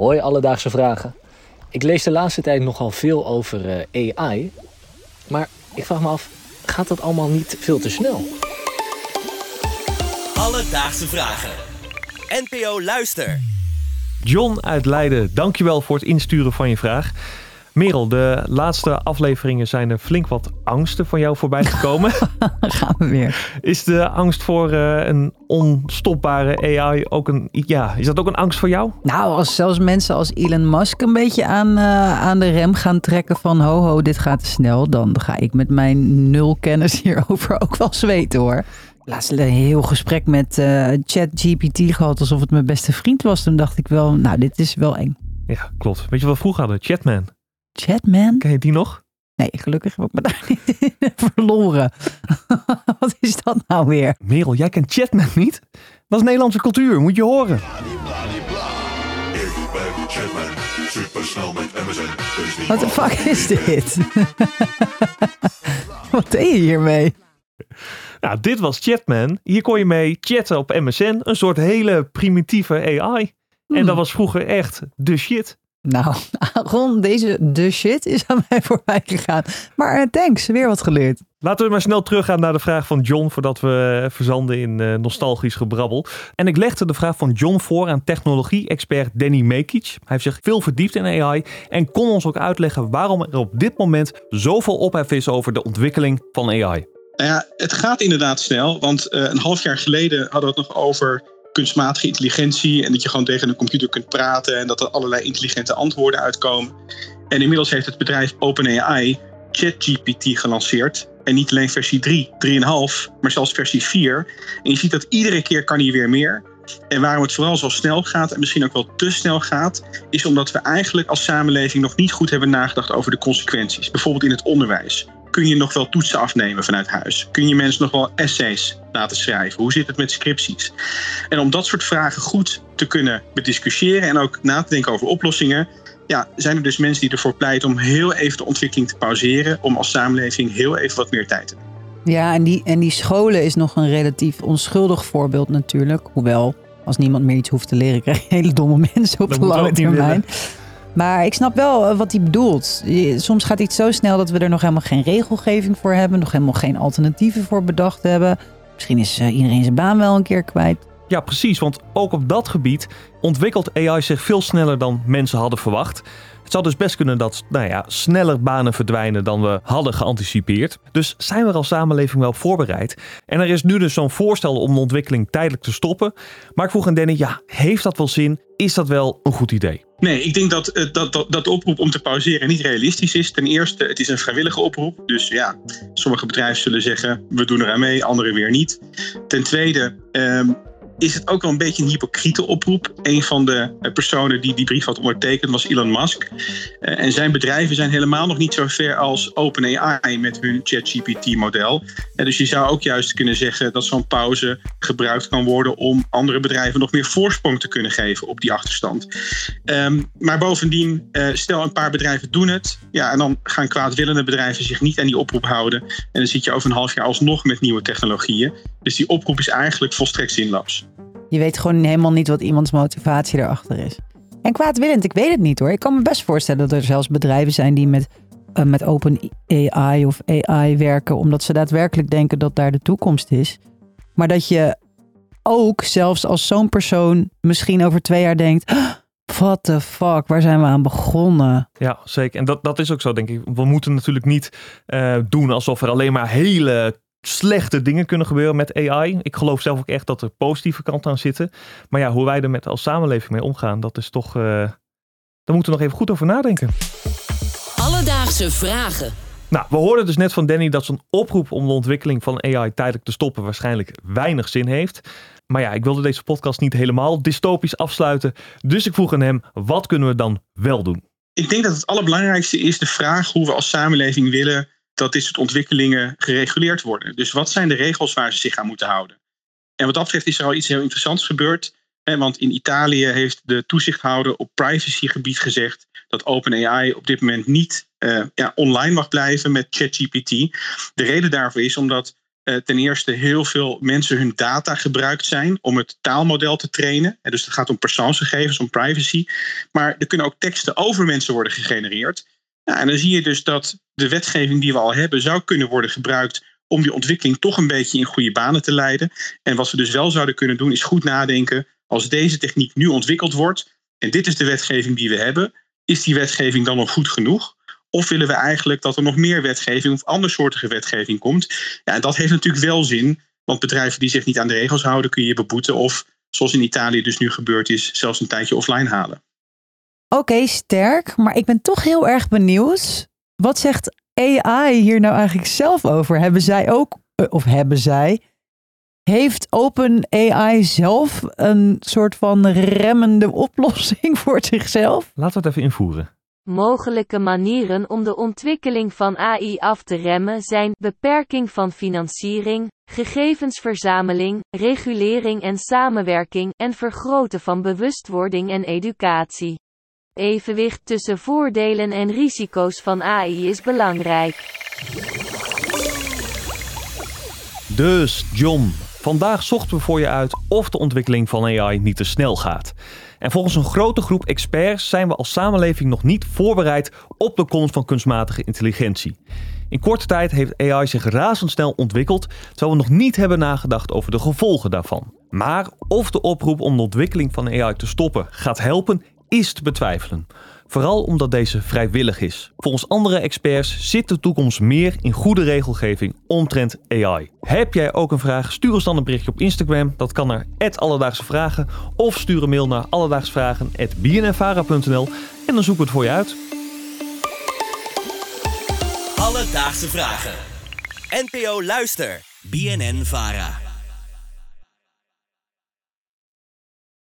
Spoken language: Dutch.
Hoi, alledaagse vragen. Ik lees de laatste tijd nogal veel over eh, AI. Maar ik vraag me af, gaat dat allemaal niet veel te snel? Alledaagse vragen. NPO Luister. John uit Leiden, dankjewel voor het insturen van je vraag. Merel, de laatste afleveringen zijn er flink wat angsten van jou voorbij gekomen. Gaan we weer. Is de angst voor eh, een onstopbare AI ook een, ja, is dat ook een angst voor jou? Nou, als zelfs mensen als Elon Musk een beetje aan, eh, aan de rem gaan trekken van ho ho, dit gaat te snel, dan ga ik met mijn nul kennis hierover ook wel zweten hoor. Laatst een heel gesprek met uh, ChatGPT gehad alsof het mijn beste vriend was. Toen dacht ik wel, nou dit is wel eng. Ja, klopt. Weet je wat we vroeger hadden? Chatman. Chatman? Ken je die nog? Nee, gelukkig heb ik me daar niet in verloren. Wat is dat nou weer? Merel, jij kent Chatman niet? Dat is Nederlandse cultuur, moet je horen. Ik ben Chatman, supersnel met MSN. Wat de fuck is dit? Wat deed je hiermee? Nou, dit was Chatman. Hier kon je mee chatten op MSN. Een soort hele primitieve AI. En dat was vroeger echt de shit. Nou, Ron, deze de shit is aan mij voorbij gegaan. Maar uh, thanks, weer wat geleerd. Laten we maar snel teruggaan naar de vraag van John, voordat we verzanden in uh, nostalgisch gebrabbel. En ik legde de vraag van John voor aan technologie-expert Danny Mekic. Hij heeft zich veel verdiept in AI en kon ons ook uitleggen waarom er op dit moment zoveel ophef is over de ontwikkeling van AI. Nou ja, het gaat inderdaad snel, want uh, een half jaar geleden hadden we het nog over kunstmatige intelligentie en dat je gewoon tegen een computer kunt praten en dat er allerlei intelligente antwoorden uitkomen. En inmiddels heeft het bedrijf OpenAI ChatGPT gelanceerd. En niet alleen versie 3, 3,5, maar zelfs versie 4. En je ziet dat iedere keer kan hij weer meer. En waarom het vooral zo snel gaat en misschien ook wel te snel gaat, is omdat we eigenlijk als samenleving nog niet goed hebben nagedacht over de consequenties. Bijvoorbeeld in het onderwijs. Kun je nog wel toetsen afnemen vanuit huis? Kun je mensen nog wel essays laten schrijven? Hoe zit het met scripties? En om dat soort vragen goed te kunnen bediscussiëren en ook na te denken over oplossingen, ja, zijn er dus mensen die ervoor pleiten om heel even de ontwikkeling te pauzeren, om als samenleving heel even wat meer tijd te nemen. Ja, en die, en die scholen is nog een relatief onschuldig voorbeeld natuurlijk. Hoewel, als niemand meer iets hoeft te leren, krijg je hele domme mensen op de lange termijn. Maar ik snap wel wat hij bedoelt. Soms gaat iets zo snel dat we er nog helemaal geen regelgeving voor hebben. Nog helemaal geen alternatieven voor bedacht hebben. Misschien is iedereen zijn baan wel een keer kwijt. Ja, precies. Want ook op dat gebied ontwikkelt AI zich veel sneller dan mensen hadden verwacht. Het zou dus best kunnen dat nou ja, sneller banen verdwijnen dan we hadden geanticipeerd. Dus zijn we als samenleving wel voorbereid? En er is nu dus zo'n voorstel om de ontwikkeling tijdelijk te stoppen. Maar ik vroeg aan Danny, ja, heeft dat wel zin? Is dat wel een goed idee? Nee, ik denk dat, dat, dat, dat de oproep om te pauzeren niet realistisch is. Ten eerste, het is een vrijwillige oproep. Dus ja, sommige bedrijven zullen zeggen, we doen eraan mee, anderen weer niet. Ten tweede, um, is het ook wel een beetje een hypocriete oproep. Een van de personen die die brief had ondertekend was Elon Musk. Uh, en zijn bedrijven zijn helemaal nog niet zo ver als OpenAI met hun ChatGPT-model. Uh, dus je zou ook juist kunnen zeggen dat zo'n pauze gebruikt kan worden om andere bedrijven nog meer voorsprong te kunnen geven op die achterstand. Um, maar bovendien, stel een paar bedrijven doen het. Ja, en dan gaan kwaadwillende bedrijven zich niet aan die oproep houden. En dan zit je over een half jaar alsnog met nieuwe technologieën. Dus die oproep is eigenlijk volstrekt zinloos. Je weet gewoon helemaal niet wat iemands motivatie erachter is. En kwaadwillend, ik weet het niet hoor. Ik kan me best voorstellen dat er zelfs bedrijven zijn die met, uh, met open AI of AI werken, omdat ze daadwerkelijk denken dat daar de toekomst is. Maar dat je ook, zelfs als zo'n persoon misschien over twee jaar denkt. What the fuck, waar zijn we aan begonnen? Ja, zeker. En dat, dat is ook zo, denk ik. We moeten natuurlijk niet uh, doen alsof er alleen maar hele slechte dingen kunnen gebeuren met AI. Ik geloof zelf ook echt dat er positieve kanten aan zitten. Maar ja, hoe wij er met als samenleving mee omgaan, dat is toch. Uh, daar moeten we nog even goed over nadenken. Alledaagse vragen. Nou, we hoorden dus net van Danny dat zo'n oproep om de ontwikkeling van AI tijdelijk te stoppen waarschijnlijk weinig zin heeft. Maar ja, ik wilde deze podcast niet helemaal dystopisch afsluiten. Dus ik vroeg aan hem: wat kunnen we dan wel doen? Ik denk dat het allerbelangrijkste is de vraag hoe we als samenleving willen dat dit soort ontwikkelingen gereguleerd worden. Dus wat zijn de regels waar ze zich aan moeten houden? En wat dat betreft is er al iets heel interessants gebeurd. Hè, want in Italië heeft de toezichthouder op privacygebied gezegd dat OpenAI op dit moment niet uh, ja, online mag blijven met ChatGPT. De reden daarvoor is omdat eh, ten eerste heel veel mensen hun data gebruikt zijn om het taalmodel te trainen. En dus het gaat om persoonsgegevens, om privacy. Maar er kunnen ook teksten over mensen worden gegenereerd. Ja, en dan zie je dus dat de wetgeving die we al hebben zou kunnen worden gebruikt om die ontwikkeling toch een beetje in goede banen te leiden. En wat we dus wel zouden kunnen doen is goed nadenken als deze techniek nu ontwikkeld wordt en dit is de wetgeving die we hebben, is die wetgeving dan nog goed genoeg? Of willen we eigenlijk dat er nog meer wetgeving of andersoortige wetgeving komt? Ja, en dat heeft natuurlijk wel zin, want bedrijven die zich niet aan de regels houden, kun je beboeten of, zoals in Italië dus nu gebeurd is, zelfs een tijdje offline halen. Oké, sterk. Maar ik ben toch heel erg benieuwd. Wat zegt AI hier nou eigenlijk zelf over? Hebben zij ook, eh, of hebben zij, heeft OpenAI zelf een soort van remmende oplossing voor zichzelf? Laten we het even invoeren. Mogelijke manieren om de ontwikkeling van AI af te remmen zijn beperking van financiering, gegevensverzameling, regulering en samenwerking en vergroten van bewustwording en educatie. Evenwicht tussen voordelen en risico's van AI is belangrijk. Dus, John, vandaag zochten we voor je uit of de ontwikkeling van AI niet te snel gaat. En volgens een grote groep experts zijn we als samenleving nog niet voorbereid op de komst van kunstmatige intelligentie. In korte tijd heeft AI zich razendsnel ontwikkeld, terwijl we nog niet hebben nagedacht over de gevolgen daarvan. Maar of de oproep om de ontwikkeling van AI te stoppen gaat helpen, is te betwijfelen. Vooral omdat deze vrijwillig is. Volgens andere experts zit de toekomst meer in goede regelgeving omtrent AI. Heb jij ook een vraag? Stuur ons dan een berichtje op Instagram. Dat kan naar Alledaagse Vragen. Of stuur een mail naar alledaagsvragen.bnnvara.nl en dan zoeken we het voor je uit. Alledaagse Vragen. NPO Luister. BNN Vara.